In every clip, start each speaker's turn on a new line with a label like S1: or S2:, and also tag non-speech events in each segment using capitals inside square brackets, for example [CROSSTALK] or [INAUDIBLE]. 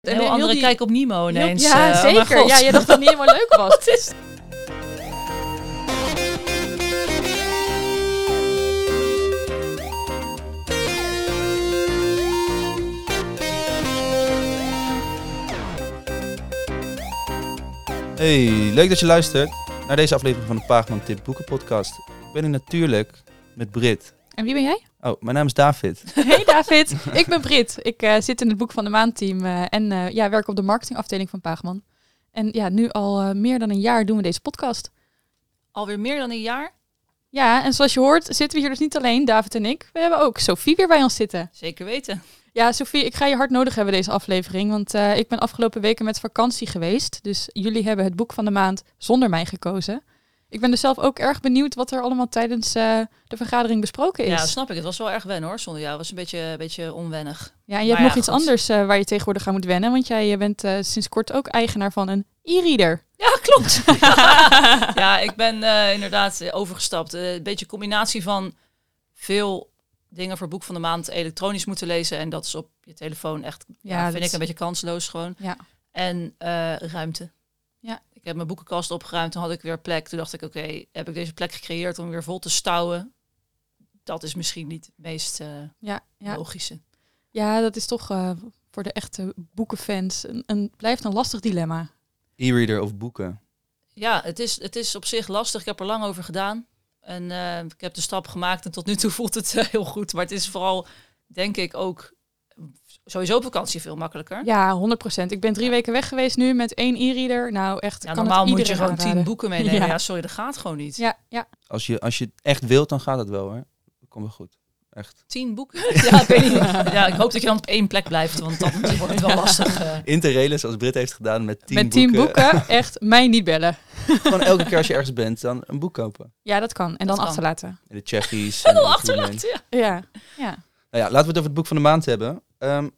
S1: Een heel andere
S2: die-
S1: kijk op Nemo
S2: heel-
S1: ineens.
S2: ja,
S1: eh,
S2: zeker. Ja, je dacht dat het niet helemaal [LAUGHS] leuk was.
S1: Het is-
S3: Hey, leuk dat je luistert naar deze aflevering van de Paagman Tip Boeken podcast. Ik ben hier natuurlijk met Brit.
S2: En wie ben jij?
S3: Oh, mijn naam is David. [LAUGHS]
S2: Hey David, ik ben Brit. Ik eh, zit in het Boek van de Maand team eh, en eh, ja, werk op de marketingafdeling van Paagman. En ja, nu al meer dan een jaar doen we deze podcast.
S1: Alweer meer dan een jaar.
S2: Ja, en zoals je hoort zitten we hier dus niet alleen, David en ik. We hebben ook Sophie weer bij ons zitten.
S1: Zeker weten.
S2: Ja, Sophie, ik ga je hard nodig hebben deze aflevering, want eh, ik ben afgelopen weken met vakantie geweest. Dus jullie hebben het Boek van de Maand zonder mij gekozen. Ik ben dus zelf ook erg benieuwd wat er allemaal tijdens eh, de vergadering besproken is.
S1: Ja, snap ik. Het was wel erg wennen hoor. Zonder jou was een beetje, een beetje onwennig.
S2: Ja, en je hebt nog iets anders eh, waar je tegenwoordig aan moet wennen. Want jij eh, bent eh, sinds kort ook eigenaar van een e-reader.
S1: Ja, klopt. [LAUGHS] [LAUGHS] ja, ik ben inderdaad overgestapt. Een beetje een combinatie van veel dingen voor boek van de maand elektronisch moeten lezen. En dat is op je telefoon echt, ja,
S2: Ja,
S1: vind ik een beetje kansloos gewoon.
S2: Ja.
S1: En ruimte.
S2: Ja.
S1: Ik heb mijn boekenkast opgeruimd, toen had ik weer plek. Toen dacht ik, oké, heb ik deze plek gecreëerd om weer vol te stouwen? Dat is misschien niet het meest eh,
S2: Ja, ja.
S1: logische.
S2: ja dat is toch eh, voor de echte boekenfans een, een, blijft een lastig dilemma.
S3: E-reader of boeken.
S1: Ja, het is, het is op zich lastig. Ik heb er lang over gedaan. En eh, ik heb de stap gemaakt en tot nu toe voelt het heel goed. Maar het is vooral, denk ik, ook sowieso op vakantie veel makkelijker.
S2: Ja, 100%. Ik ben drie
S1: Ja.
S2: weken weg geweest nu met één e-reader. Nou, echt.
S1: Ja,
S2: kan
S1: normaal
S2: het
S1: moet je gewoon tien
S2: aanraden.
S1: boeken meenemen. [LAUGHS] Ja.
S2: Ja.
S1: sorry, dat gaat gewoon niet.
S2: Ja, ja.
S3: Als je, als je het echt wilt, dan gaat het wel hoor. Dat komt wel goed. Echt.
S1: Tien boeken? [LAUGHS] ja, ik weet niet. Ja, ik hoop dat je dan op één plek blijft, want dan wordt het wel [LAUGHS] lastig.
S3: Interrail zoals Brit heeft gedaan met tien
S2: met tien
S3: boeken.
S2: boeken, echt mij niet bellen.
S3: Gewoon elke keer als je ergens bent, dan een boek kopen.
S2: Ja, dat kan. En dan
S1: kan.
S2: achterlaten.
S3: In de Tsjechisch. en het
S1: achterlaten. Ja,
S2: ja.
S3: Nou ja, laten we het over het boek van de maand hebben. Ehm,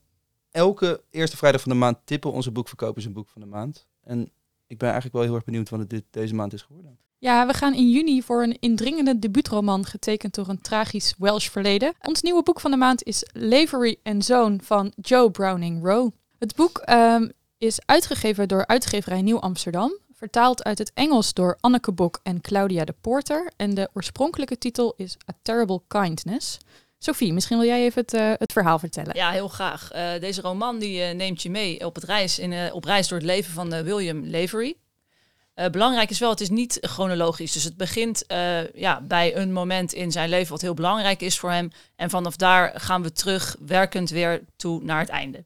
S3: elke eerste vrijdag van de maand tippen onze boekverkopers een boek van de maand. En ik ben eigenlijk wel heel erg benieuwd wat het deze maand is geworden.
S2: Ja, we gaan in juni voor een indringende debuutroman getekend door een tragisch Welsh verleden. Ons nieuwe boek van de maand is Lavery and Zoon van Joe Browning Rowe. Het boek ehm, is uitgegeven door uitgeverij Nieuw Amsterdam, vertaald uit het Engels door Anneke Bok en Claudia de Porter. En de oorspronkelijke titel is A Terrible Kindness. Sophie, misschien wil jij even het, eh, het verhaal vertellen.
S1: Ja, heel graag. Eh, deze roman die, eh, neemt je mee op, het reis, in, op reis door het leven van William Lavery. Belangrijk is wel, het is niet chronologisch. Dus het begint ja, bij een moment in zijn leven wat heel belangrijk is voor hem. En vanaf daar gaan we terug, werkend weer toe naar het einde.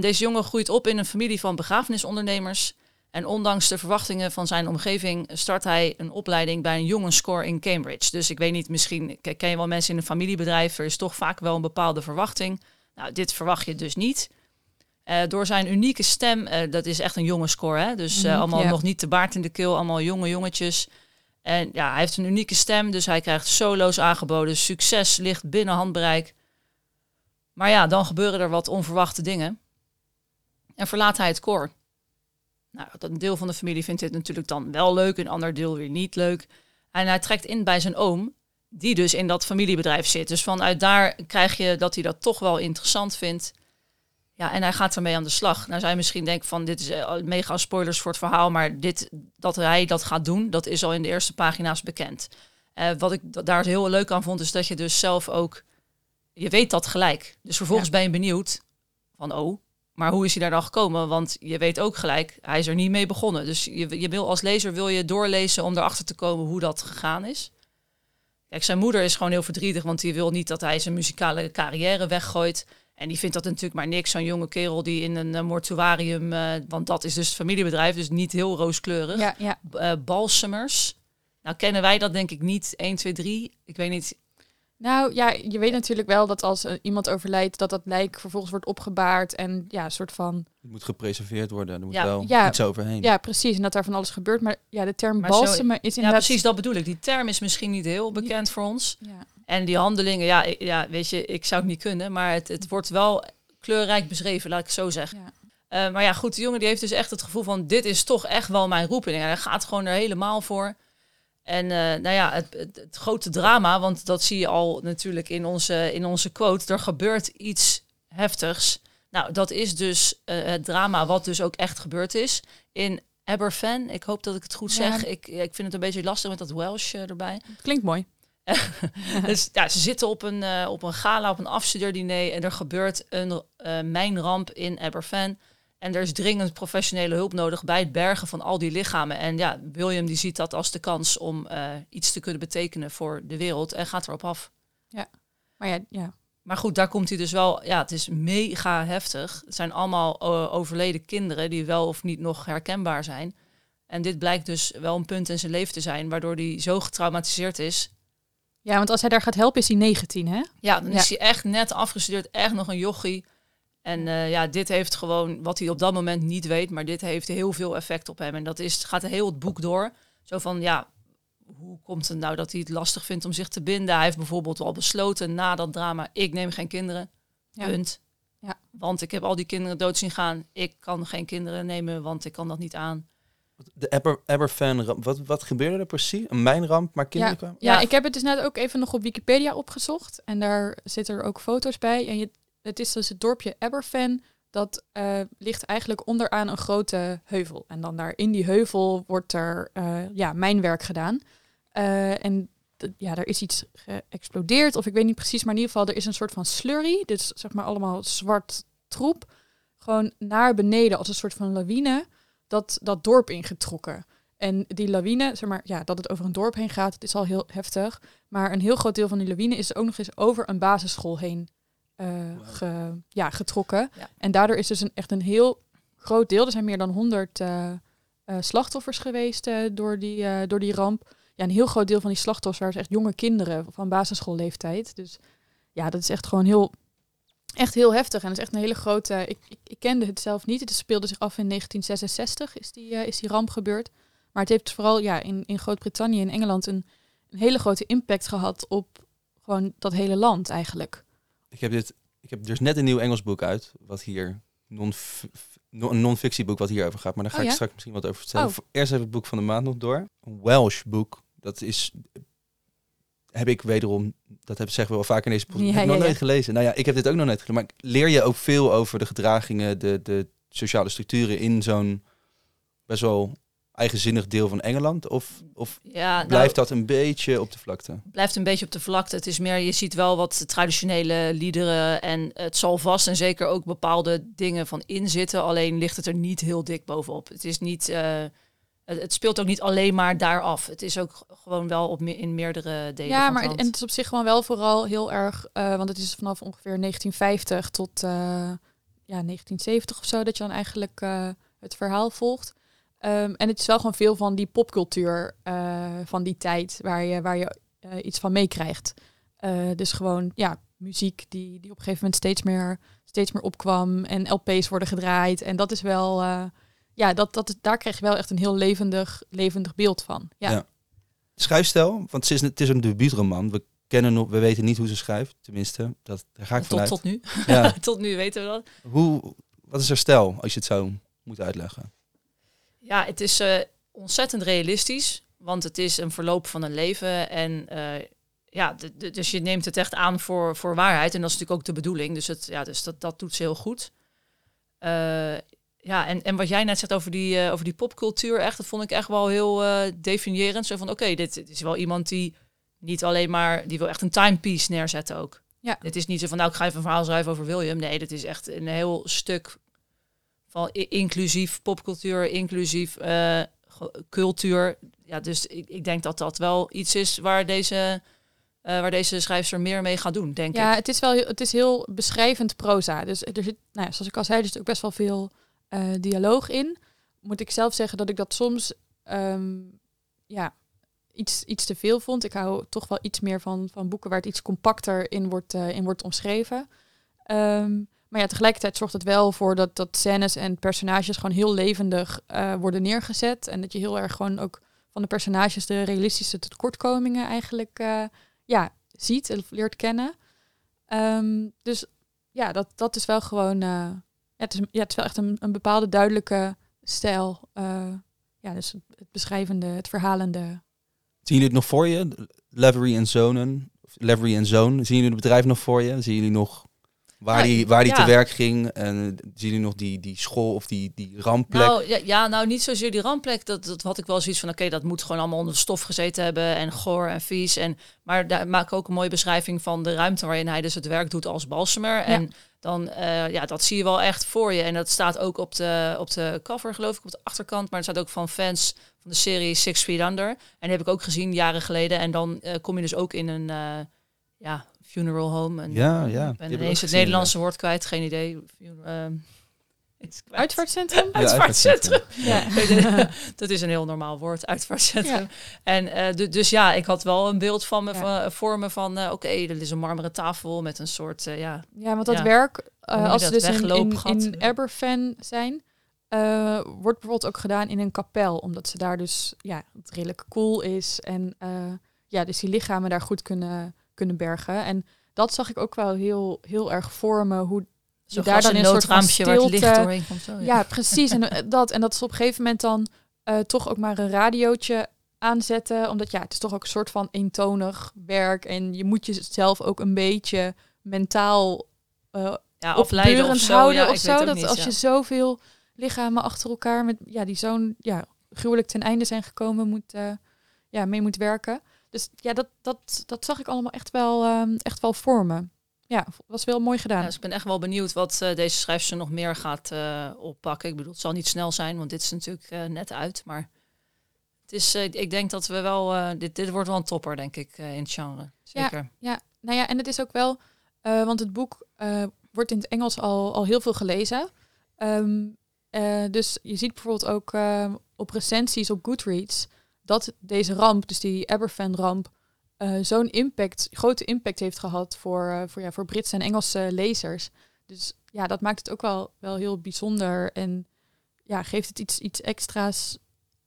S1: Deze jongen groeit op in een familie van begrafenisondernemers. En ondanks de verwachtingen van zijn omgeving start hij een opleiding bij een jongensscore in Cambridge. Dus ik weet niet, misschien ke- ken je wel mensen in een familiebedrijf. Er is toch vaak wel een bepaalde verwachting. Nou, dit verwacht je dus niet. Eh, door zijn unieke stem, eh, dat is echt een jongensscore, hè? dus eh,
S2: Mhm,
S1: allemaal
S2: ja.
S1: nog niet te baard in de keel, allemaal jonge jongetjes. En ja, hij heeft een unieke stem, dus hij krijgt solo's aangeboden. Succes ligt binnen handbereik. Maar ja, dan gebeuren er wat onverwachte dingen. En verlaat hij het koor. Nou, een deel van de familie vindt dit natuurlijk dan wel leuk, een ander deel weer niet leuk. En hij trekt in bij zijn oom, die dus in dat familiebedrijf zit. Dus vanuit daar krijg je dat hij dat toch wel interessant vindt. Ja, en hij gaat ermee aan de slag. Nou je misschien denken van dit is eh, mega spoilers voor het verhaal, maar dit, dat hij dat gaat doen, dat is al in de eerste pagina's bekend. Eh, wat ik da- daar heel leuk aan vond, is dat je dus zelf ook, je weet dat gelijk. Dus vervolgens
S2: Ja.
S1: ben je benieuwd van, oh, maar hoe is hij daar dan gekomen? Want je weet ook gelijk, hij is er niet mee begonnen. Dus je, je wil als lezer wil je doorlezen om erachter te komen hoe dat gegaan is. Kijk, zijn moeder is gewoon heel verdrietig, want die wil niet dat hij zijn muzikale carrière weggooit. En die vindt dat natuurlijk maar niks. Zo'n jonge kerel die in een eh, mortuarium, eh, want dat is dus het familiebedrijf, dus niet heel rooskleurig.
S2: Ja, ja.
S1: Eh, balsemers. Nou kennen wij dat denk ik niet. 1, 2, 3. Ik weet niet.
S2: Nou ja, je weet natuurlijk wel dat als eh, iemand overlijdt, dat dat lijk vervolgens wordt opgebaard en ja, een soort van
S3: Het moet gepreserveerd worden. Er moet
S1: Ja,
S3: wel
S2: ja.
S3: iets overheen.
S2: Ja, precies. En dat daar van alles gebeurt. Maar ja, de term
S1: Maar zo-
S2: is
S1: Ja,
S2: inderdaad...
S1: precies, dat bedoel ik. Die term is misschien niet heel bekend voor ons.
S2: Ja.
S1: En die handelingen, ja, ik- ja, weet je, ik zou het niet kunnen, maar het, het wordt wel kleurrijk beschreven, laat ik het zo zeggen.
S2: Ja.
S1: Eh, maar ja, goed, de jongen die heeft dus echt het gevoel van, dit is toch echt wel mijn roeping. En hij gaat gewoon er helemaal voor. En eh, nou ja, het, het, het grote drama, want dat zie je al natuurlijk in onze, in onze quote, er gebeurt iets heftigs. Nou, dat is dus eh, het drama wat dus ook echt gebeurd is. In Aberfan, ik hoop dat ik het goed
S2: Ja.
S1: zeg. Ik, ik vind het een beetje lastig met dat Welsh eh, erbij.
S2: Klinkt mooi. [LAUGHS]
S1: dus, ja, ze zitten op een, op een gala, op een afstudeerdiner en er gebeurt een mijnramp in Aberfan. En er is dringend professionele hulp nodig bij het bergen van al die lichamen. En ja, William die ziet dat als de kans om eh, iets te kunnen betekenen voor de wereld en gaat erop af.
S2: Maar ja, ja.
S1: Maar goed, daar komt hij dus wel. Ja, het is mega heftig. Het zijn allemaal eh, overleden kinderen die wel of niet nog herkenbaar zijn. En dit blijkt dus wel een punt in zijn leven te zijn, waardoor hij zo getraumatiseerd is.
S2: ja, want als hij daar gaat helpen is hij 19, hè?
S1: Ja, dan
S2: Ja.
S1: is hij echt net afgestudeerd, echt nog een jochie. En eh, ja, dit heeft gewoon, wat hij op dat moment niet weet, maar dit heeft heel veel effect op hem. En dat is, gaat heel het boek door. Zo van, ja, hoe komt het nou dat hij het lastig vindt om zich te binden? Hij heeft bijvoorbeeld al besloten na dat drama, ik neem geen kinderen.
S2: Ja.
S1: Punt.
S2: Ja.
S1: Want ik heb al die kinderen dood zien gaan. Ik kan geen kinderen nemen, want ik kan dat niet aan.
S3: De Aber, Aberfan, ramp, wat, wat gebeurde er precies? Een mijnramp, maar kinderen kwamen?
S2: Ja,
S1: Ja.
S2: ik heb het dus net ook even nog op Wikipedia opgezocht. En daar zitten er ook foto's bij. En je, het is dus het dorpje Aberfan. Dat eh, ligt eigenlijk onderaan een grote heuvel. En dan daar in die heuvel wordt er eh, ja, mijnwerk gedaan. Eh, en ja, er is iets geëxplodeerd. Of ik weet niet precies, maar in ieder geval er is een soort van slurry. Dus zeg maar allemaal zwart troep. Gewoon naar beneden als een soort van lawine. Dat, dat dorp ingetrokken. En die lawine, zeg maar, ja, dat het over een dorp heen gaat, het is al heel heftig. Maar een heel groot deel van die lawine is ook nog eens over een basisschool heen eh, ge- ja, getrokken.
S1: Ja.
S2: En daardoor is dus een, echt een heel groot deel, er zijn meer dan 100 eh, eh, slachtoffers geweest eh, door, die, eh, door die ramp. Ja, een heel groot deel van die slachtoffers waren dus echt jonge kinderen van basisschoolleeftijd. Dus ja, dat is echt gewoon heel, echt heel heftig. En dat is echt een hele grote. Ik, ik, ik kende het zelf niet. Het speelde zich af in 1966, is die, is die ramp gebeurd. Maar het heeft vooral ja, in, in Groot-Brittannië en Engeland een, een hele grote impact gehad op gewoon dat hele land eigenlijk.
S3: Ik heb dit, ik heb dus net een nieuw Engels boek uit, wat hier non, een non-fictieboek wat hierover gaat, maar daar ga
S2: Oh,
S3: ik
S2: ja?
S3: straks misschien wat over vertellen.
S2: Oh.
S3: Eerst even het boek van de maand nog door. Een Welsh boek. Dat is heb ik wederom, dat heb, zeggen we wel vaker in deze podcast,
S2: Ja,
S3: heb ik
S2: ja,
S3: nog nooit gelezen. Nou ja, ik heb dit ook nog nooit gelezen, maar leer je ook veel over de gedragingen, de, de sociale structuren in zo'n best wel eigenzinnig deel van Engeland? Of, of
S1: Ja, nou,
S3: blijft dat een beetje op de vlakte?
S1: blijft een beetje op de vlakte. Het is meer, je ziet wel wat traditionele liederen en het zal vast en zeker ook bepaalde dingen van in zitten. Alleen ligt het er niet heel dik bovenop. Het is niet, eh, het, het speelt ook niet alleen maar daar af. Het is ook gewoon wel op me- in meerdere delen
S2: Ja,
S1: van
S2: maar
S1: het
S2: en het is op zich gewoon wel vooral heel erg, eh, want het is vanaf ongeveer 1950 tot eh, ja, 1970 of zo dat je dan eigenlijk eh, het verhaal volgt. Ehm, en het is wel gewoon veel van die popcultuur eh, van die tijd waar je, waar je eh, iets van meekrijgt. Eh, dus gewoon ja, muziek die, die op een gegeven moment steeds meer, steeds meer opkwam en LP's worden gedraaid. En dat is wel, eh, ja, dat, dat daar krijg je wel echt een heel levendig, levendig beeld van. Ja.
S3: Ja. Schrijfstijl, want het is, het is een debuutroman. We kennen nog, we weten niet hoe ze schrijft, tenminste. Dat, daar ga ik
S1: tot,
S3: vanuit.
S1: tot nu.
S3: Ja. [LAUGHS]
S1: tot nu weten we dat.
S3: Hoe, wat is haar stijl, als je het zo moet uitleggen?
S1: Ja, het is eh, ontzettend realistisch, want het is een verloop van een leven. En eh, ja, dus je neemt het echt aan voor, voor waarheid. En dat is natuurlijk ook de bedoeling. Dus, het, ja, dus dat, dat doet ze heel goed. Eh, ja, en, en wat jij net zegt over die, over die popcultuur, echt, dat vond ik echt wel heel definiërend. Zo van, oké, dit, dit is wel iemand die niet alleen maar, die wil echt een timepiece neerzetten ook.
S2: Ja.
S1: Dit is niet zo van, nou, ik ga even een verhaal schrijven over William. Nee, dit is echt een heel stuk van inclusief popcultuur, inclusief eh, cultuur. Ja, dus ik, ik denk dat dat wel iets is waar deze, eh, waar deze schrijfster meer mee gaat doen, denk
S2: Ja,
S1: ik.
S2: het is wel het is heel beschrijvend proza. Dus er zit, nou ja, zoals ik al zei, er zit ook best wel veel eh, dialoog in. Moet ik zelf zeggen dat ik dat soms ehm, ja, iets, iets te veel vond. Ik hou toch wel iets meer van, van boeken waar het iets compacter in wordt, in wordt omschreven. Ehm, maar ja, tegelijkertijd zorgt het wel voor dat, dat scènes en personages gewoon heel levendig eh, worden neergezet. En dat je heel erg gewoon ook van de personages de realistische tekortkomingen eigenlijk eh, ja, ziet en leert kennen. Ehm, dus ja, dat, dat is wel gewoon. eh, ja, het, is, ja, het wel echt een, een bepaalde duidelijke stijl. ja, dus het, beschrijvende, het verhalende.
S3: Zien jullie het nog voor je? Lavery en Zonen? Of Lavery en Zoon. Zien jullie het bedrijf nog voor je? Zien jullie nog Waar
S1: Ja,
S3: die, waar die
S1: ja.
S3: te werk ging. En zien jullie nog die, die school of die, die rampplek?
S1: Nou, ja, ja, nou niet zozeer die rampplek. Dat, dat had ik wel zoiets van, oké, dat moet gewoon allemaal onder de stof gezeten hebben en goor en vies. En, maar daar maak ik ook een mooie beschrijving van de ruimte waarin hij dus het werk doet als balsemer. En dan, eh, ja, dat zie je wel echt voor je. En dat staat ook op de, op de cover, geloof ik, op de achterkant. Maar het staat ook van fans van de serie Six Feet Under. En die heb ik ook gezien jaren geleden. En dan eh, kom je dus ook in een, eh, ja, funeral home. En,
S3: Ja, ja,
S1: Ik ben ineens het
S3: gezien,
S1: Nederlandse woord kwijt, geen idee. Ehm.
S2: Uitvaartcentrum?
S3: Ja,
S1: Uitvaartcentrum.
S2: Ja. [LAUGHS]
S1: dat is een heel normaal woord, uitvaartcentrum. En eh, du- dus ja, ik had wel een beeld van me,
S2: Ja.
S1: van, voor me van, eh, oké, er is een marmeren tafel met een soort, eh, ja,
S2: Ja, want dat
S1: Ja.
S2: werk, eh, als ze dus in, in, in Aberfan zijn, eh, wordt bijvoorbeeld ook gedaan in een kapel. Omdat ze daar dus, ja, het redelijk cool is. En eh, ja, dus die lichamen daar goed kunnen, kunnen bergen. En dat zag ik ook wel heel, heel erg voor me, hoe
S1: zo'n
S2: daar dan een soort van
S1: het licht
S2: stilte-
S1: doorheen komt. Zo,
S2: Ja, precies. En eh, dat. En dat is op een gegeven moment dan eh, toch ook maar een radiootje aanzetten. Omdat ja, het is toch ook een soort van eentonig werk. En je moet jezelf ook een beetje mentaal eh
S1: ja, of zo.
S2: houden
S1: ja,
S2: of zo. Dat
S1: niet,
S2: als
S1: ja.
S2: je zoveel lichamen achter elkaar met ja, die zo'n ja, gruwelijk ten einde zijn gekomen, moet, ja, mee moet werken. Dus ja, dat, dat, dat zag ik allemaal echt wel, ehm, echt wel voor me. Ja, was wel mooi gedaan.
S1: Ja, dus ik ben echt wel benieuwd wat eh, deze schrijfster nog meer gaat eh, oppakken. Ik bedoel, het zal niet snel zijn, want dit is natuurlijk eh, net uit. Maar het is, ik denk dat we wel, dit, dit wordt wel een topper, denk ik, in het genre. Zeker.
S2: Ja, nou ja, en het is ook wel, want het boek wordt in het Engels al, al heel veel gelezen. Ehm, eh, dus je ziet bijvoorbeeld ook op recensies op Goodreads dat deze ramp, dus die Aberfan-ramp, eh, zo'n impact, grote impact heeft gehad voor, eh, voor, ja, voor Britse en Engelse lezers. Dus ja, dat maakt het ook wel, wel heel bijzonder en ja, geeft het iets, iets extra's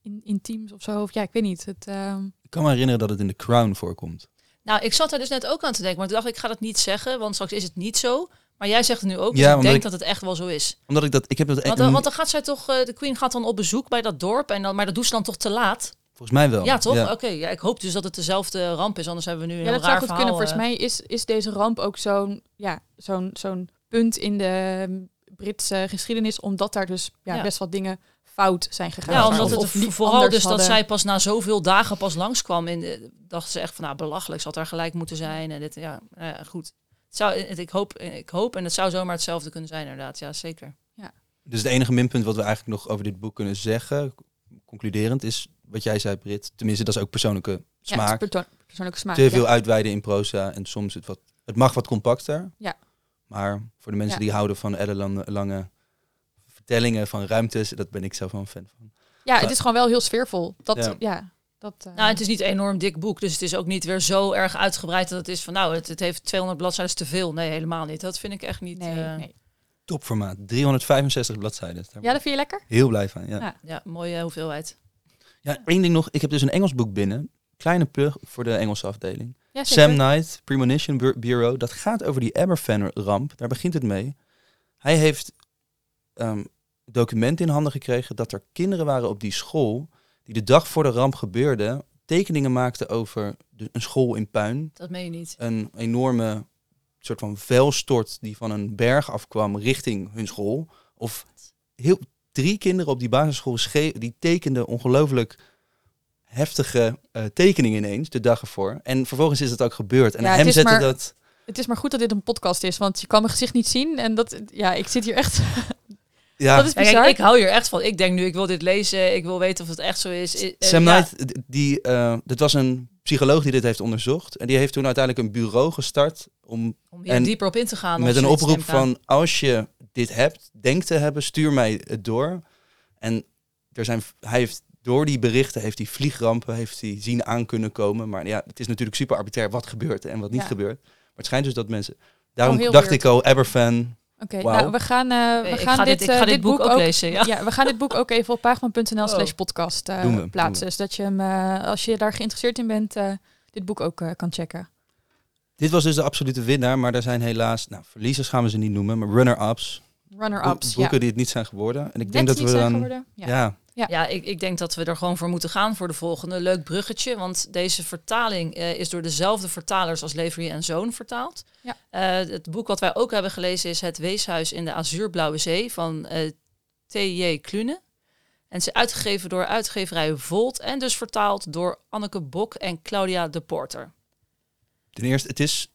S2: in, intiems of zo. Of ja, ik weet niet. Het, ehm,
S3: Ik kan me herinneren dat het in The Crown voorkomt.
S1: Nou, ik zat daar dus net ook aan te denken, maar toen dacht ik, ik ga dat niet zeggen, want straks is het niet zo. Maar jij zegt het nu ook, dus
S3: Ja,
S1: ik
S3: omdat
S1: denk
S3: ik-
S1: dat het echt wel zo is.
S3: Omdat ik dat, ik heb dat
S1: Want, dan- want dan gaat zij toch, eh, de Queen gaat dan op bezoek bij dat dorp, en dan, maar dat doet ze dan toch te laat?
S3: Volgens mij wel.
S1: Ja, toch?
S3: Ja.
S1: Oké, ja, ik hoop dus dat het dezelfde ramp is, anders hebben we nu een
S2: Ja,
S1: heel
S2: dat zou
S1: raar
S2: goed
S1: verhaal.
S2: kunnen. Volgens
S1: eh.
S2: mij is, is deze ramp ook zo'n ja, zo'n zo'n punt in de Britse geschiedenis, omdat daar dus ja,
S1: Ja.
S2: best wat dingen fout zijn gegaan.
S1: Ja, omdat het
S2: of
S1: vooral dus dat zij pas na zoveel dagen pas langskwam. En dachten ze echt van, nou belachelijk, zal het daar gelijk moeten zijn. En dit, ja, nou ja, goed. Het zou, het- ik, hoop, ik hoop, en het zou zomaar hetzelfde kunnen zijn inderdaad. Ja, zeker.
S3: Dus het enige minpunt wat we eigenlijk nog over dit boek kunnen zeggen, concluderend, is wat jij zei, Brit. Tenminste, dat is ook persoonlijke
S2: Ja, het is
S3: smaak.
S2: perto- persoonlijke smaak.
S3: Te
S2: ja.
S3: veel uitweiden in proza en soms het wat. Het mag wat compacter.
S2: Ja.
S3: Maar voor de mensen
S2: Ja.
S3: die houden van ellenlange lange vertellingen van ruimtes, dat ben ik zelf wel een fan van.
S2: Ja, het is gewoon wel heel sfeervol. Dat,
S3: Ja.
S2: ja. dat, eh,
S1: Nou, het is niet een enorm dik boek, dus het is ook niet weer zo erg uitgebreid dat het is van, nou, het, het heeft 200 bladzijden te veel. Nee, helemaal niet. Dat vind ik echt niet.
S2: nee, nee.
S3: Topformaat, 365 bladzijden. Daar
S2: Ja, dat vind je lekker?
S3: heel blij van. Ja.
S2: Ja.
S1: Ja, mooie hoeveelheid.
S3: Ja, één ding nog. Ik heb dus een Engels boek binnen. Kleine plug voor de Engelse afdeling.
S2: Ja,
S3: Sam. Knight, Premonition Bu- Bureau. Dat gaat over die Aberfan-ramp. Daar begint het mee. Hij heeft ehm documenten in handen gekregen dat er kinderen waren op die school die de dag voor de ramp gebeurde tekeningen maakten over de, een school in puin.
S1: Dat meen je niet.
S3: Een enorme soort van vuilstort die van een berg afkwam richting hun school. Of heel, drie kinderen op die basisschool die tekenden ongelooflijk heftige eh, tekeningen ineens de dag ervoor. En vervolgens is het ook gebeurd. En
S2: Ja,
S3: hem
S2: is
S3: zette
S2: maar-
S3: dat...
S2: Het is maar goed dat dit een podcast is, want je kan mijn gezicht niet zien. En dat, ja, ik zit hier echt... [LAUGHS]
S3: Ja,
S2: dat is
S1: Ja, kijk,
S2: bizar.
S1: ik hou hier echt van. Ik denk nu, ik wil dit lezen. Ik wil weten of het echt zo is.
S3: Sam
S1: ja.
S3: Knight, die, eh dit was een psycholoog die dit heeft onderzocht. En die heeft toen uiteindelijk een bureau gestart om
S1: Om hier
S3: En
S1: dieper op in te gaan.
S3: met een oproep van als je dit hebt, denkt te hebben, stuur mij het door. En er zijn, hij heeft door die berichten, heeft hij vliegrampen, heeft hij zien aan kunnen komen. Maar ja, het is natuurlijk super arbitrair wat gebeurt en wat niet
S2: Ja.
S3: gebeurt. Maar het schijnt dus dat mensen... Daarom
S2: heel
S3: dacht
S2: weird.
S3: ik al, Aberfan,
S2: Oké, nou, we gaan, eh, we
S1: Ik
S2: gaan
S1: ga
S2: dit,
S1: dit- ik ga
S2: eh,
S1: dit boek ook lezen, ja.
S2: we gaan dit boek ook even op pagman.nl slash
S1: Oh.
S2: podcast eh,
S3: we, doen
S2: plaatsen. Zodat je hem, eh, als je daar geïnteresseerd in bent, eh, dit boek ook eh, kan checken.
S3: Dit was dus de absolute winnaar. Maar er zijn helaas, nou verliezers gaan we ze niet noemen, maar runner-ups.
S2: Runner-ups, ja.
S3: boeken die het niet zijn geworden. En ik
S2: Net
S3: denk dat
S2: niet
S3: we dan...
S2: Ja.
S3: ja,
S2: Ja.
S1: Ja, ik, ik denk dat we er gewoon voor moeten gaan voor de volgende. Leuk bruggetje, want deze vertaling eh, is door dezelfde vertalers als Levery en Zoon vertaald.
S2: Ja.
S1: Eh, het boek wat wij ook hebben gelezen is Het Weeshuis in de Azuurblauwe Zee van eh T.J. Klune. En het is uitgegeven door uitgeverij Volt en dus vertaald door Anneke Bok en Claudia de Porter.
S3: Ten eerste, het is...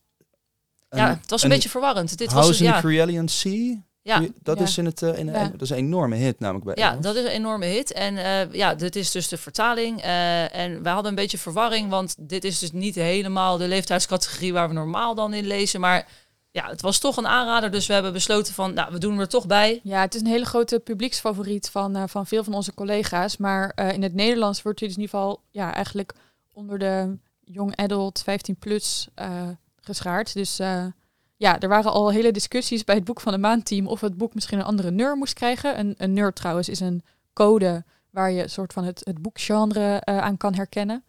S1: ja, het was een, beetje verwarrend. Dit was
S3: House
S1: dus,
S3: in
S1: ja,
S3: the Carillion Sea?
S1: ja,
S3: Dat
S2: Ja.
S3: is in het... eh, in,
S2: Ja.
S3: Dat is een enorme hit namelijk bij
S1: Ja,
S3: Engels.
S1: dat is een enorme hit. En eh, ja, dit is dus de vertaling. Eh, en wij hadden een beetje verwarring, want dit is dus niet helemaal de leeftijdscategorie waar we normaal dan in lezen. Maar ja, het was toch een aanrader, dus we hebben besloten van, nou, we doen hem er toch bij.
S2: Ja, het is een hele grote publieksfavoriet van, eh, van veel van onze collega's. Maar eh, in het Nederlands wordt hij dus in ieder geval ja, eigenlijk onder de young adult 15 plus eh, geschaard. Dus eh, ja, er waren al hele discussies bij het boek van de maandteam of het boek misschien een andere neur moest krijgen. Een, een neur trouwens is een code waar je een soort van het, het boekgenre eh, aan kan herkennen.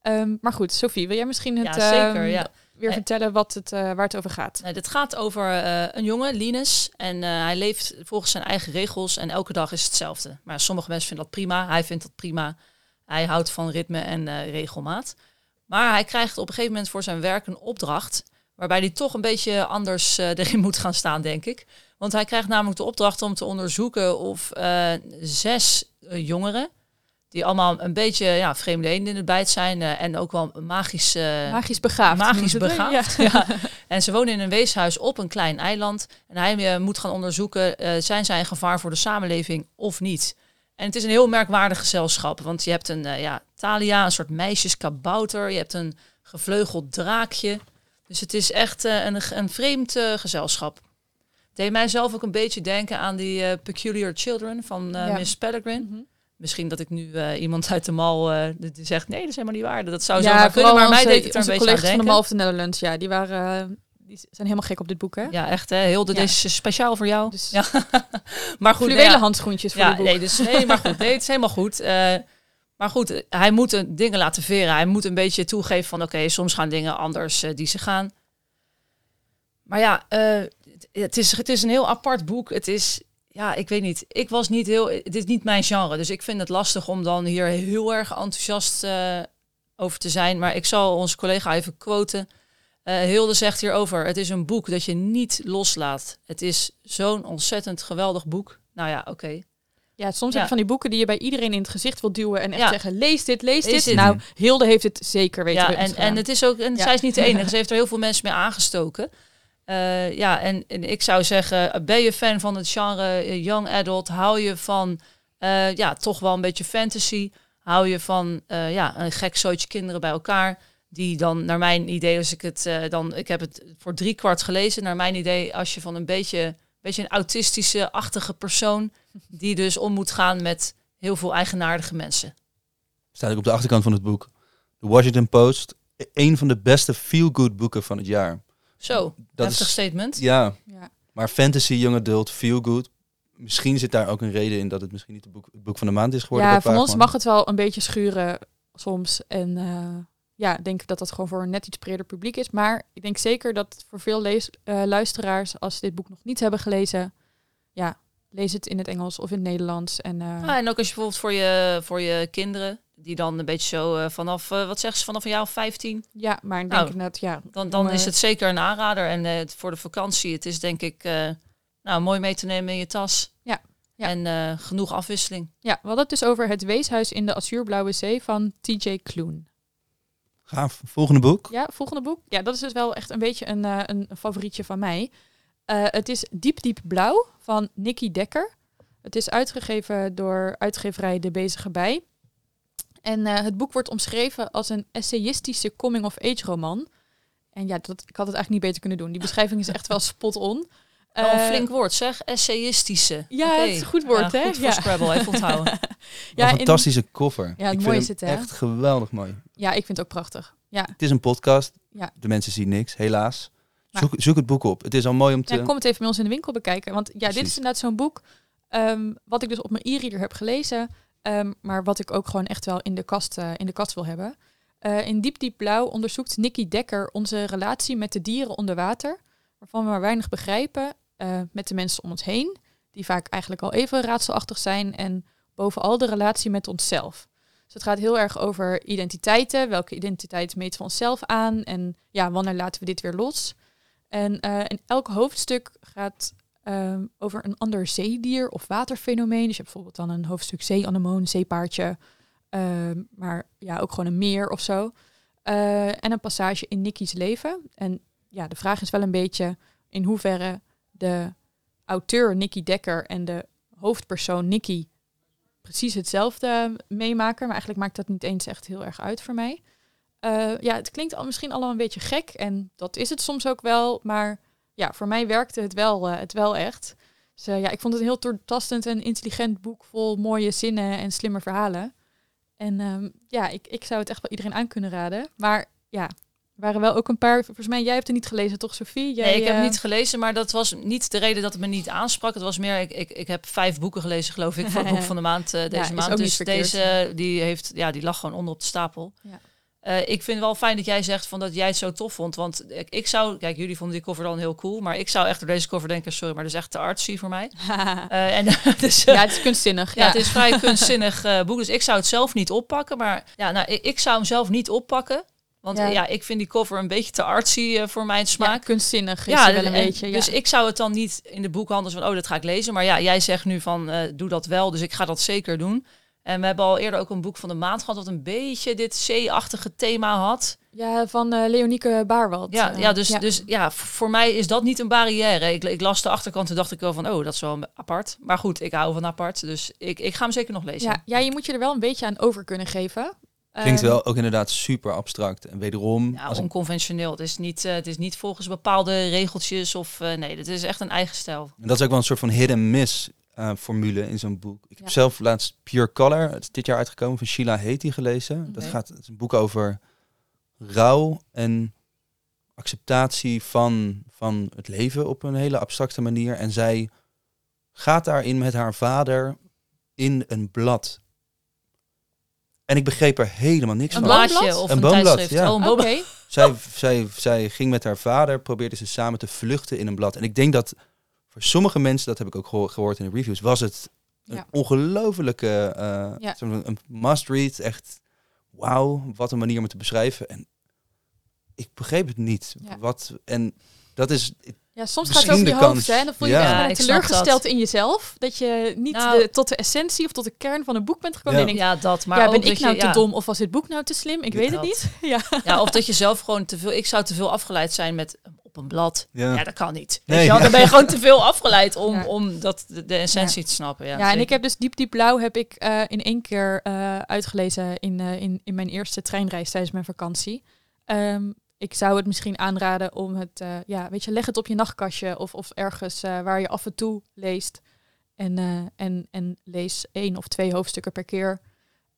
S2: Ehm, maar goed, Sophie, wil jij misschien het
S1: ja, zeker.
S2: ehm,
S1: Ja.
S2: weer vertellen wat het, waar het over gaat?
S1: Nou, dit gaat over een jongen, Linus. En hij leeft volgens zijn eigen regels en elke dag is hetzelfde. Maar sommige mensen vinden dat prima. Hij vindt dat prima. Hij houdt van ritme en regelmaat. Maar hij krijgt op een gegeven moment voor zijn werk een opdracht. Waarbij hij toch een beetje anders eh, [LAUGHS] erin moet gaan staan, denk ik. Want hij krijgt namelijk de opdracht om te onderzoeken of eh, zes eh, jongeren. Die allemaal een beetje ja, in het bijt zijn. en ook wel magisch
S2: Magisch begaafd.
S1: magisch begaafd. Ja. [LAUGHS] En ze wonen in een weeshuis op een klein eiland. En hij moet gaan onderzoeken, zijn zij een gevaar voor de samenleving of niet? En het is een heel merkwaardig gezelschap. Want je hebt een eh, ja, Thalia, een soort meisjeskabouter. Je hebt een gevleugeld draakje. Dus het is echt eh, een, een vreemd eh, gezelschap. Het deed mij zelf ook een beetje denken aan die Peculiar Children van
S2: Ja.
S1: Miss Peregrine.
S2: Mhm.
S1: Misschien dat ik nu iemand uit de mal die zegt, nee, dat is helemaal niet waar. Dat zou zo maar kunnen, maar mij deed het er een beetje aan
S2: collega's van de
S1: denken.
S2: Mal of the Netherlands, ja, die waren, die zijn helemaal gek op dit boek, hè?
S1: Ja, echt hè. Heel
S2: Ja.
S1: deze is speciaal voor jou.
S2: Dus
S1: Ja. [LAUGHS] maar goed,
S2: fluwelen
S1: nee, ja,
S2: handschoentjes voor
S1: ja,
S2: dit boek.
S1: nee, dus, nee, maar goed. Nee, het is helemaal goed. Eh, maar goed, hij moet eh, dingen laten veren. Hij moet een beetje toegeven van oké, soms gaan dingen anders eh, die ze gaan. Maar ja, het, is, het is een heel apart boek. Het is, ja, ik weet niet. Ik was niet heel, het is niet mijn genre. Dus ik vind het lastig om dan hier heel erg enthousiast over te zijn. Maar ik zal onze collega even quoten. Eh, Hilde zegt hierover, het is een boek dat je niet loslaat. Het is zo'n ontzettend geweldig boek. Nou ja, oké.
S2: Ja, soms
S1: Ja.
S2: heb je van die boeken die je bij iedereen in het gezicht wil duwen en echt
S1: Ja.
S2: zeggen, lees dit, lees,
S1: Lees
S2: dit.
S1: dit.
S2: Nou, Hilde heeft het zeker weten
S1: Ja, en, en het is ook, en
S2: Ja.
S1: zij is niet de [LAUGHS] enige. Ze heeft er heel veel mensen mee aangestoken. Eh, ja, en, en ik zou zeggen, ben je fan van het genre eh, young adult? Hou je van, eh, ja, toch wel een beetje fantasy? Hou je van, eh, ja, een gek zootje kinderen bij elkaar? Die dan, naar mijn idee, als ik het eh, dan, ik heb het voor drie kwart gelezen. Naar mijn idee, als je van een beetje, beetje een autistische, achtige persoon, die dus om moet gaan met heel veel eigenaardige mensen.
S3: Staat ook op de achterkant van het boek. The Washington Post. e- Een van de beste feel-good boeken van het jaar.
S1: Zo,
S3: Dat
S1: heftig
S3: is,
S1: statement.
S3: ja,
S2: Ja.
S3: maar fantasy, young adult, feel-good. Misschien zit daar ook een reden in dat het misschien niet het boek, het boek van de maand is geworden.
S2: Ja, van ons mag het wel een beetje schuren soms. En eh, ja, denk dat dat gewoon voor een net iets breder publiek is. Maar ik denk zeker dat voor veel lees, eh, luisteraars, als ze dit boek nog niet hebben gelezen, ja, lees het in het Engels of in het Nederlands. En eh,
S1: Ja, en ook als je bijvoorbeeld voor je, voor je kinderen, die dan een beetje zo eh, vanaf, wat zeggen ze, vanaf een jaar of 15,
S2: ja, maar ik
S1: Nou,
S2: denk net, ja,
S1: dan, dan is het zeker een aanrader. En voor de vakantie, het is denk ik nou, mooi mee te nemen in je tas.
S2: Ja, ja.
S1: En genoeg afwisseling.
S2: ja, we hadden het dus over het weeshuis in de Azuurblauwe Zee van T.J. Kloon.
S3: Gaaf. Volgende boek.
S2: Ja, volgende boek. Ja, dat is dus wel echt een beetje een, eh, een favorietje van mij. Eh, het is Diep Diep Blauw van Nicky Dekker. Het is uitgegeven door uitgeverij De Bezige Bij. En eh, het boek wordt omschreven als een essayistische coming-of-age roman. En ja, dat, ik had het eigenlijk niet beter kunnen doen. Die beschrijving is echt wel [LAUGHS] spot on.
S1: Wel een
S2: Eh,
S1: flink woord zeg, essayistische.
S2: Ja, het is een goed woord,
S1: Ja,
S2: hè?
S1: Goed voor
S2: Ja.
S1: Scrabble, even onthouden. [LAUGHS]
S3: Ja, een
S2: in-
S3: fantastische koffer.
S2: Ja,
S3: ik
S2: mooi
S3: vind echt geweldig mooi.
S2: Ja, ik vind het ook prachtig. Ja,
S3: Het is een podcast.
S2: Ja.
S3: De mensen zien niks, helaas.
S2: Maar-
S3: Zoek, zoek het boek op. Het is al mooi om te...
S2: Ja, kom het even bij ons in de winkel bekijken. Want ja, dit is inderdaad zo'n boek ehm, wat ik dus op mijn e-reader heb gelezen. ehm, maar wat ik ook gewoon echt wel in de kast, eh, in de kast wil hebben. Eh, in Diep Diep Blauw onderzoekt Nicky Dekker onze relatie met de dieren onder water. Waarvan we maar weinig begrijpen eh, met de mensen om ons heen. Die vaak eigenlijk al even raadselachtig zijn. En bovenal de relatie met onszelf. Dus het gaat heel erg over identiteiten. Welke identiteit meten we onszelf aan? En ja, wanneer laten we dit weer los? En eh, elk hoofdstuk gaat ehm, over een ander zeedier of waterfenomeen. Dus je hebt bijvoorbeeld dan een hoofdstuk zeeanemoon, zeepaardje, ehm, maar ja, ook gewoon een meer of zo. Eh, en een passage in Nicky's leven. En ja, de vraag is wel een beetje in hoeverre de auteur Nicky Dekker en de hoofdpersoon Nicky precies hetzelfde meemaken. Maar eigenlijk maakt dat niet eens echt heel erg uit voor mij. Eh, ja, het klinkt al misschien allemaal een beetje gek en dat is het soms ook wel. Maar ja, voor mij werkte het wel, eh, het wel echt. Dus eh, ja, ik vond het een heel doortastend en intelligent boek vol mooie zinnen en slimme verhalen. En ehm, ja, ik, ik zou het echt wel iedereen aan kunnen raden. Maar ja, waren wel ook een paar. Volgens mij, jij hebt het niet gelezen, toch, Sophie? Jij,
S1: nee, ik heb
S2: eh,
S1: niet gelezen, maar dat was niet de reden dat het me niet aansprak. Het was meer, ik, ik, ik heb vijf boeken gelezen, geloof ik, voor het boek [LAUGHS] van de maand eh, deze maand. Dus deze, die, heeft, ja, die lag gewoon onder op de stapel.
S2: Ja.
S1: Eh, ik vind wel fijn dat jij zegt van dat jij het zo tof vond. Want ik, ik zou, kijk, jullie vonden die cover dan heel cool. Maar ik zou echt door deze cover denken, sorry, maar dat is echt te artsy voor mij. [LAUGHS] Eh, en [LAUGHS] dus,
S2: ja, het is kunstzinnig.
S1: ja, het is vrij kunstzinnig boek. Dus ik zou het zelf niet oppakken. Maar ja, nou, ik, ik zou hem zelf niet oppakken. Want
S2: Ja.
S1: ja. ik vind die cover een beetje te artsy eh, voor mijn
S2: Ja,
S1: smaak.
S2: kunstzinnig is
S1: Ja,
S2: ja, wel een
S1: en-
S2: beetje. Ja.
S1: dus ik zou het dan niet in de boekhandel van, oh, dat ga ik lezen. Maar ja, jij zegt nu van, eh, doe dat wel. Dus ik ga dat zeker doen. En we hebben al eerder ook een boek van de maand gehad... dat een beetje dit zee-achtige thema had.
S2: ja, van eh, Leonieke Baarwald.
S1: Ja, ja, dus, dus ja, voor mij is dat niet een barrière. Ik, ik las de achterkant en dacht ik wel van, oh, dat is wel apart. Maar goed, ik hou van apart. Dus ik, ik ga hem zeker nog lezen.
S2: ja, ja, je moet je er wel een beetje aan over kunnen geven.
S3: Klinkt
S2: Ehm,
S3: wel ook inderdaad super abstract. En wederom,
S1: Ja,
S3: als ik-
S1: onconventioneel. Het is, niet, eh, het is niet volgens bepaalde regeltjes of... eh, nee, het is echt een eigen stijl.
S3: en dat is ook wel een soort van hidden miss eh, formule in zo'n boek. Ik heb zelf laatst Pure Color, het is dit jaar uitgekomen, van Sheila Heti gelezen. Dat gaat, het is een boek over rouw en acceptatie van, van het leven op een hele abstracte manier. En zij gaat daarin met haar vader in een blad. En ik begreep er helemaal niks
S1: Een
S3: van.
S2: boomblad?
S1: blaadje of
S3: Een
S1: een,
S3: boomblad, ja.
S1: Oh. [LAUGHS]
S3: Zij, zij, zij ging met haar vader, probeerde ze samen te vluchten in een blad. En ik denk dat voor sommige mensen, dat heb ik ook geho- gehoord in de reviews, was het een
S2: Ja.
S3: ongelofelijke uh,
S2: Ja.
S3: een must-read. Echt, wauw, wat een manier om het te beschrijven. En ik begreep het niet.
S2: Ja.
S3: Wat, en dat is,
S2: Ja, soms gaat het over je hoofd, hè? Dan voel je
S3: Ja.
S2: je teleurgesteld in jezelf. Dat je niet
S1: Nou-
S2: de, tot de essentie of tot de kern van een boek bent gekomen.
S3: Ja.
S1: Ja, dat. Maar
S2: ja, ben ik
S1: je-
S2: nou te
S1: ja.
S2: dom of was dit boek nou te slim? Ik weet het niet. [LAUGHS] ja.
S1: Ja, of dat je zelf gewoon te veel... Ik zou te veel afgeleid zijn met op een blad.
S3: ja.
S1: Ja, dat kan niet.
S3: Nee,
S1: Weet je wel? Dan ben je [LAUGHS] gewoon te veel afgeleid om,
S2: Ja.
S1: om dat, de, de essentie te snappen. Ja,
S2: Ja, en ik heb dus Diep Diep Blauw heb ik eh, in één keer eh, uitgelezen in, eh, in, in mijn eerste treinreis tijdens mijn vakantie. Ehm, ik zou het misschien aanraden om het, eh, ja, weet je, leg het op je nachtkastje of, of ergens eh, waar je af en toe leest. En, eh, en, en lees één of twee hoofdstukken per keer.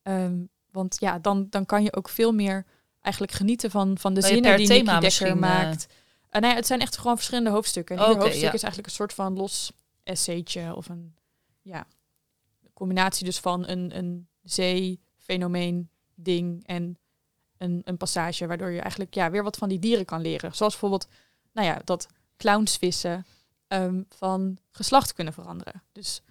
S2: Ehm, want ja, dan, dan kan je ook veel meer eigenlijk genieten van, van de zinnen die
S1: thema
S2: Dekker maakt. Eh, nee, het zijn echt gewoon verschillende hoofdstukken. En ieder hoofdstuk
S1: ja.
S2: is eigenlijk een soort van los essaytje of een ja, combinatie dus van een, een zeefenomeen ding en een, een passage waardoor je eigenlijk ja, weer wat van die dieren kan leren. Zoals bijvoorbeeld nou ja, dat clownsvissen ehm, van geslacht kunnen veranderen. Dus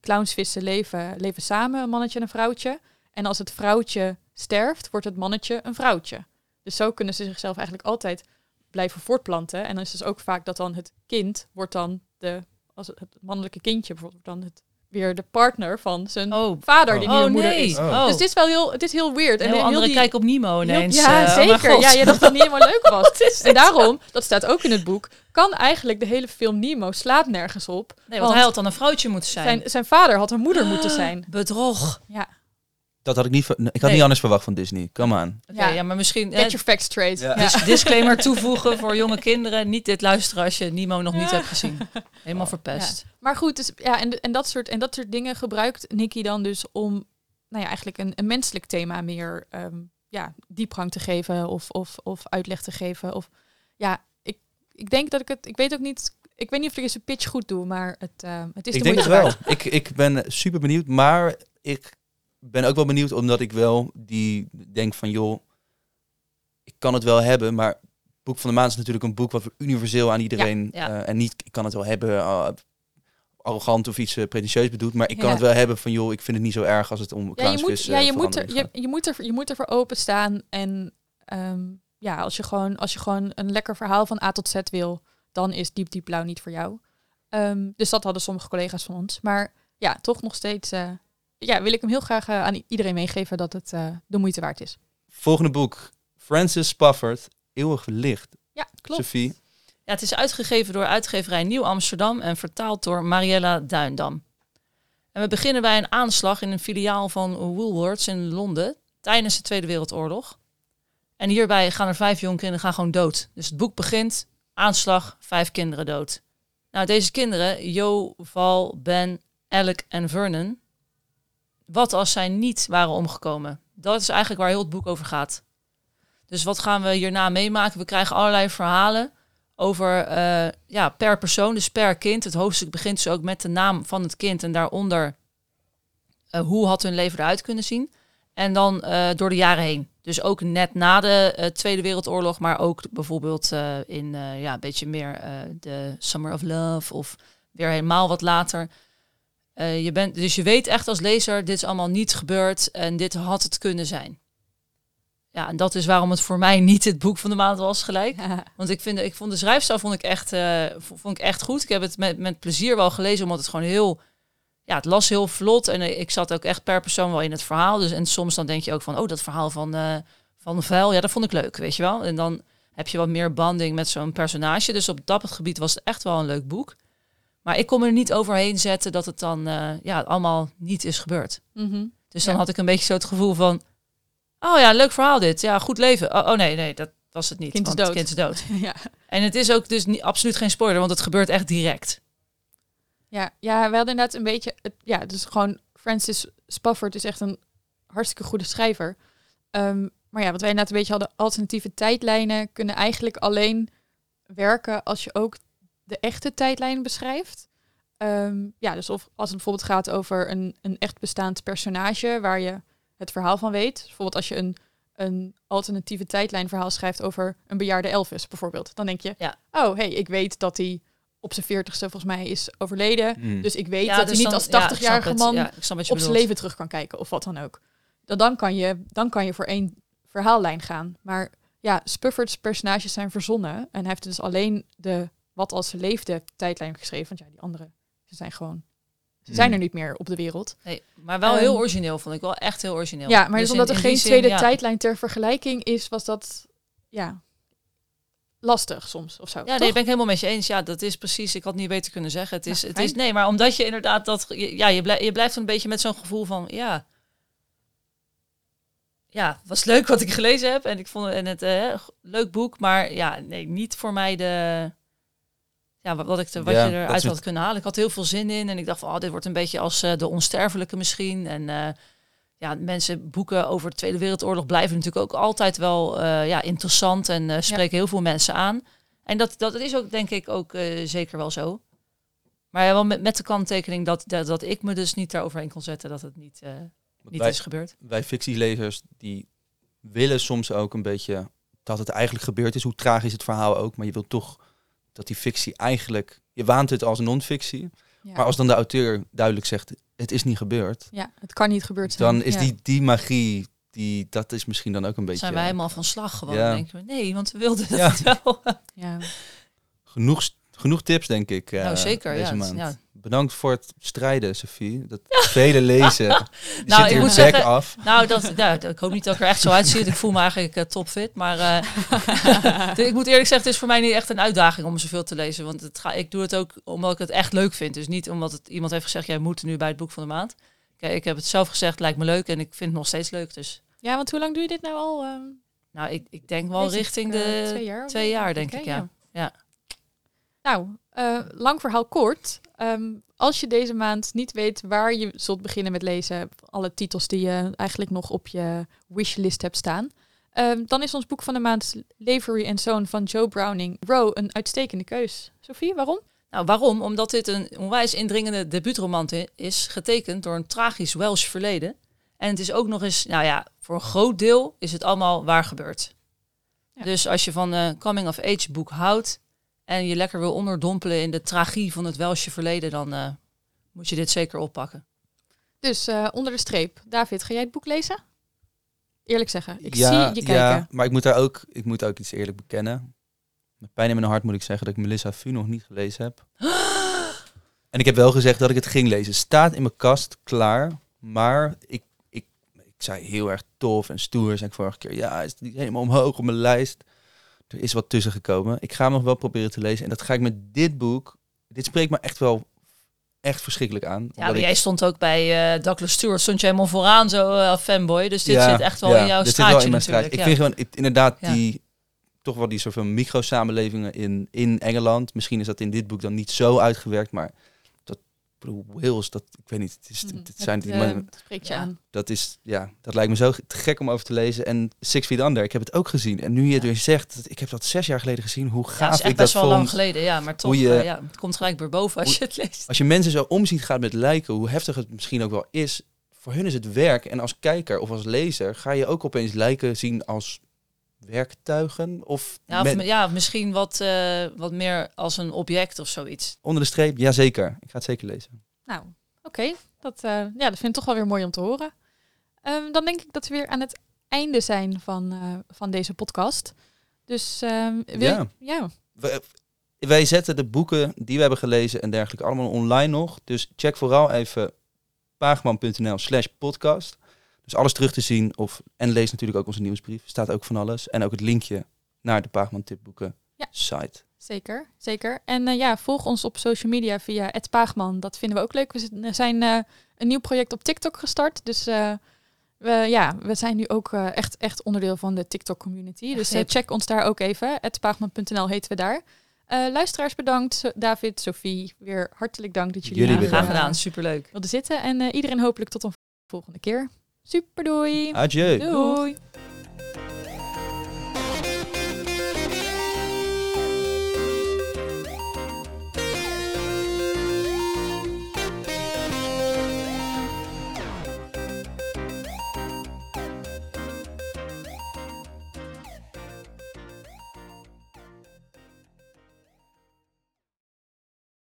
S2: clownsvissen leven, leven samen, een mannetje en een vrouwtje. En als het vrouwtje sterft, wordt het mannetje een vrouwtje. Dus zo kunnen ze zichzelf eigenlijk altijd blijven voortplanten. En dan is dus ook vaak dat dan het kind wordt dan de, als het, het mannelijke kindje bijvoorbeeld, dan het, weer de partner van zijn
S1: Oh,
S2: vader die
S3: Oh.
S2: nu
S1: oh
S2: moeder
S1: nee.
S2: is.
S3: Oh.
S2: Dus dit is wel heel, het is heel weird.
S1: een
S2: En
S1: heel
S2: heel
S1: andere
S2: die-
S1: kijk op Nemo
S2: heel-
S1: ineens.
S2: ja,
S1: eh, oh
S2: zeker. Ja, je dacht dat het helemaal leuk was. [LAUGHS] En daarom, dat staat ook in het boek, kan eigenlijk de hele film Nemo slaat nergens op.
S1: Nee, want hij had dan een vrouwtje moeten zijn.
S2: Zijn, zijn vader had een moeder moeten zijn.
S1: Bedrog.
S2: Ja,
S3: Dat had ik niet, ik had
S1: Nee.
S3: niet anders verwacht van Disney. Come on.
S1: Oké,
S2: Ja.
S1: ja. maar misschien...
S2: get
S1: eh,
S2: your facts straight.
S3: Ja.
S2: Ja.
S1: dis- [LAUGHS] disclaimer toevoegen voor jonge kinderen. Niet dit luisteren als je Nemo nog niet hebt gezien. [LAUGHS] Helemaal verpest.
S2: Maar goed, dus, ja, en, en, dat soort, en dat soort dingen gebruikt Nicky dan dus om nou ja, eigenlijk een, een menselijk thema meer ehm, ja, diepgang te geven of, of, of uitleg te geven. Of ja, ik, ik denk dat ik het, ik weet ook niet, ik weet niet of ik eens een pitch goed doe, maar het, ehm, het is
S3: ik
S2: de
S3: denk het wel. Ik, ik ben super benieuwd, maar ik ben ook wel benieuwd omdat ik wel die denk van joh, ik kan het wel hebben, maar Boek van de Maand is natuurlijk een boek wat universeel aan iedereen
S1: Ja, ja.
S3: eh, en niet ik kan het wel hebben uh, arrogant of iets uh, pretentieus bedoelt, maar ik kan
S2: Ja.
S3: het wel hebben van joh, ik vind het niet zo erg als het om
S2: Ja, je moet, ja,
S3: eh,
S2: je, moet er, je, je, moet er, je moet er voor openstaan. En ehm, ja, als je, gewoon, als je gewoon een lekker verhaal van A tot Z wil, dan is Diep Diep Blauw niet voor jou. Ehm, dus dat hadden sommige collega's van ons. Maar ja, toch nog steeds eh, ja, wil ik hem heel graag eh, aan iedereen meegeven dat het eh, de moeite waard is.
S3: Volgende boek. Francis Spafford. Eeuwig licht.
S2: Ja, klopt.
S3: Sophie.
S1: Ja, het is uitgegeven door uitgeverij Nieuw Amsterdam en vertaald door Mariella Duindam. En we beginnen bij een aanslag in een filiaal van Woolworths in Londen tijdens de Tweede Wereldoorlog. En hierbij gaan er vijf jonge kinderen gaan gewoon dood. Dus het boek begint, aanslag, vijf kinderen dood. Nou, deze kinderen, Jo, Val, Ben, Alec en Vernon, wat als zij niet waren omgekomen? Dat is eigenlijk waar heel het boek over gaat. Dus wat gaan we hierna meemaken? We krijgen allerlei verhalen over eh, ja, per persoon, dus per kind. Het hoofdstuk begint dus ook met de naam van het kind en daaronder eh, hoe had hun leven eruit kunnen zien. En dan eh, door de jaren heen. Dus ook net na de Tweede Wereldoorlog, maar ook bijvoorbeeld in ja, een beetje meer de Summer of Love of weer helemaal wat later. Eh, je bent, dus je weet echt als lezer, dit is allemaal niet gebeurd en dit had het kunnen zijn. Ja, en dat is waarom het voor mij [LAUGHS] niet het boek van de maand was gelijk. Want ik, vind, ik vond de schrijfstijl vond ik echt, eh, vond ik echt goed. Ik heb het met, met plezier wel gelezen, omdat het gewoon heel... Ja, het las heel vlot en eh, ik zat ook echt per persoon wel in het verhaal. Dus, en soms dan denk je ook van, oh, dat verhaal van, van Vuil, ja, dat vond ik leuk, weet je wel. En dan heb je wat meer banding met zo'n personage. Dus op dat gebied was het echt wel een leuk boek. Maar ik kon er niet overheen zetten dat het dan eh, ja, allemaal niet is gebeurd.
S2: Mhm.
S1: Dus dan
S2: Ja.
S1: had ik een beetje zo het gevoel van... Oh ja, leuk verhaal dit. Ja, goed leven. Oh, oh nee, nee, dat was het niet.
S2: Kind is dood.
S1: Kind is dood. [LAUGHS]
S2: ja.
S1: En het is ook dus niet, absoluut geen spoiler, want het gebeurt echt direct.
S2: Ja, ja, we hadden inderdaad een beetje... Het, ja, dus gewoon Francis Spafford is echt een hartstikke goede schrijver. Ehm, maar ja, wat wij inderdaad een beetje hadden, alternatieve tijdlijnen kunnen eigenlijk alleen werken als je ook de echte tijdlijn beschrijft. Ehm, ja, dus of als het bijvoorbeeld gaat over een, een echt bestaand personage waar je het verhaal van weet. Bijvoorbeeld als je een, een alternatieve tijdlijnverhaal schrijft over een bejaarde Elvis bijvoorbeeld. Dan denk je,
S1: Ja.
S2: oh hey, ik weet dat hij op zijn veertigste volgens mij is overleden.
S3: Mm.
S2: Dus ik weet
S1: Ja,
S2: dat
S1: dus
S2: hij niet
S1: dan-
S2: als
S1: ja, ik snap
S2: 80-jarige
S1: het.
S2: man
S1: Ja, je
S2: op zijn leven terug kan kijken of wat dan ook. Dan, dan, kan je, dan kan je voor één verhaallijn gaan. Maar ja, Spufford's personages zijn verzonnen. En hij heeft dus alleen de wat als ze leefde tijdlijn geschreven. Want ja, die anderen ze zijn gewoon... Ze zijn
S3: Mm.
S2: er niet meer op de wereld.
S1: Nee, maar wel
S2: Ehm,
S1: heel origineel, vond ik wel echt heel origineel.
S2: Ja, maar
S1: Dus
S2: omdat
S1: in-
S2: er
S1: in
S2: geen
S1: zin,
S2: tweede
S1: ja.
S2: tijdlijn ter vergelijking is, was dat ja, lastig soms of zo.
S1: Ja,
S2: toch?
S1: nee, ben ik helemaal met je eens. Ja, dat is precies. Ik had niet beter kunnen zeggen. Het is,
S2: Nou,
S1: het is nee, maar omdat je inderdaad dat, ja, je blijft, je blijft een beetje met zo'n gevoel van, ja, ja, was leuk wat ik gelezen heb en ik vond het en het eh, leuk boek, maar ja, nee, niet voor mij de, ja, wat, ik er, wat
S3: Ja,
S1: je eruit
S3: is
S1: had
S3: het-
S1: kunnen halen. Ik had heel veel zin in en ik dacht van, oh, dit wordt een beetje als eh, de onsterfelijke misschien en eh, ja, mensen boeken over de Tweede Wereldoorlog blijven natuurlijk ook altijd wel eh, ja, interessant en eh, spreken heel veel mensen aan. En dat, dat is ook, denk ik, ook eh, zeker wel zo. Maar ja, wel met, met de kanttekening dat, dat, dat ik me dus niet daaroverheen kon zetten dat het niet, eh, niet
S3: wij,
S1: is gebeurd.
S3: wij fictielezers, die willen soms ook een beetje dat het eigenlijk gebeurd is. Hoe tragisch het verhaal ook. Maar je wilt toch dat die fictie eigenlijk... Je waant het als non-fictie.
S2: ja.
S3: Maar als dan de auteur duidelijk zegt, het is niet gebeurd.
S2: ja, het kan niet gebeurd zijn.
S3: Dan is
S2: Ja.
S3: die, die magie, die, dat is misschien dan ook een beetje...
S1: Zijn wij helemaal van slag gewoon.
S3: Ja.
S1: Denken we, nee, want we wilden
S3: Ja.
S1: het wel.
S2: Ja.
S3: Genoeg, genoeg tips, denk ik. eh,
S1: nou, zeker.
S3: Deze
S1: Ja,
S3: maand.
S1: Ja.
S3: Bedankt voor het strijden, Sophie. Dat vele [LAUGHS] lezen. Je
S1: Nou,
S3: zit
S1: ik
S3: hier
S1: moet zeggen-
S3: af.
S1: Nou, dat, ja, ik hoop niet dat ik er echt zo uitzie. Ik voel me eigenlijk eh, topfit. Maar eh, [LAUGHS] ik moet eerlijk zeggen, het is voor mij niet echt een uitdaging om zoveel te lezen. Want het ga, ik doe het ook omdat ik het echt leuk vind. Dus niet omdat het, iemand heeft gezegd, jij moet nu bij het boek van de maand. Kijk, ik heb het zelf gezegd, lijkt me leuk. En ik vind het nog steeds leuk. Dus
S2: ja, want hoe lang doe je dit nou al? ehm,
S1: nou, ik, ik denk wel richting
S2: eh,
S1: de
S2: twee jaar?
S1: twee denk ik. Ja. Ja.
S2: Nou, eh, lang verhaal kort. Ehm, als je deze maand niet weet waar je zult beginnen met lezen, alle titels die je eigenlijk nog op je wishlist hebt staan, ehm, dan is ons boek van de maand Lavery and Zoon van Joe Browning Row een uitstekende keus. Sophie, waarom?
S1: Nou, waarom? Omdat dit een onwijs indringende debuutroman is, getekend door een tragisch Welsh verleden. En het is ook nog eens, nou ja, voor een groot deel is het allemaal waar gebeurd.
S2: Ja.
S1: Dus als je van een coming-of-age boek houdt en je lekker wil onderdompelen in de tragie van het Welsche verleden, dan eh, moet je dit zeker oppakken.
S2: Dus eh, onder de streep. David, ga jij het boek lezen? Eerlijk zeggen, ik
S3: ja,
S2: zie je kijken.
S3: ja, maar ik moet daar ook, ik moet ook iets eerlijk bekennen. met pijn in mijn hart moet ik zeggen dat ik Melissa Fu nog niet gelezen heb. [GASPS] En ik heb wel gezegd dat ik het ging lezen. Staat in mijn kast klaar, maar ik, ik, ik zei heel erg tof en stoer. Zei ik vorige keer, ja, is niet helemaal omhoog op mijn lijst. Er is wat tussen gekomen. Ik ga hem nog wel proberen te lezen. En dat ga ik met dit boek. Dit spreekt me echt wel echt verschrikkelijk aan.
S1: Ja, maar
S3: ik-
S1: jij stond ook bij eh Douglas Stewart, stond je helemaal vooraan zo eh, fanboy. Dus dit
S3: Ja,
S1: zit echt wel
S3: ja,
S1: in jouw
S3: wel
S1: straatje
S3: in
S1: natuurlijk.
S3: straatje.
S1: ja.
S3: Ik vind gewoon ik- inderdaad die toch wel die soort van micro-samenlevingen in, in Engeland. Misschien is dat in dit boek dan niet zo uitgewerkt, maar ik Wales, dat ik weet niet. Het, is,
S2: Mhm.
S3: het zijn
S2: Het,
S3: die
S2: eh,
S3: mannen-
S2: spreekt je
S1: Ja.
S2: aan.
S3: dat is ja, dat lijkt me zo te gek om over te lezen. En Six Feet Under, ik heb het ook gezien. En nu je het weer zegt, ik heb dat zes jaar geleden gezien. Hoe
S1: Ja, het
S3: gaaf
S1: is echt
S3: ik dat
S1: best wel lang geleden, ja. Maar toch,
S3: je-
S1: eh, ja, het komt gelijk weer boven als
S3: hoe-
S1: je het leest.
S3: Als je mensen zo omziet gaat met lijken, hoe heftig het misschien ook wel is. Voor hun is het werk. En als kijker of als lezer ga je ook opeens lijken zien als werktuigen. Of,
S1: Ja, of,
S3: met-
S1: mi- ja, misschien wat, eh, wat meer als een object of zoiets.
S3: onder de streep, jazeker. Ik ga het zeker lezen.
S2: Nou, oké. Dat, eh, ja, dat vind ik toch wel weer mooi om te horen. Ehm, dan denk ik dat we weer aan het einde zijn van, eh, van deze podcast. Dus ehm, wil
S3: Ja.
S2: ja.
S3: We- wij zetten de boeken die we hebben gelezen en dergelijke allemaal online nog. Dus check vooral even paagman.nl slash podcast. Dus alles terug te zien. Of, en lees natuurlijk ook onze nieuwsbrief. Staat ook van alles. En ook het linkje naar de Paagman tipboeken
S2: Ja.
S3: site.
S2: Zeker, zeker. En eh, ja, volg ons op social media via het Paagman. Dat vinden we ook leuk. We zit- zijn eh, een nieuw project op TikTok gestart. Dus eh, we, ja, we zijn nu ook eh, echt, echt onderdeel van de TikTok community. Dus eh, check ons daar ook even. Paagman.nl heten we daar. Eh, luisteraars bedankt. David, Sophie, weer hartelijk dank dat jullie,
S3: Jullie
S1: graag
S2: eh,
S1: gedaan, superleuk.
S2: wilden zitten. En eh, iedereen hopelijk tot een volgende keer. Super doei.
S3: Adieu.
S2: Doei.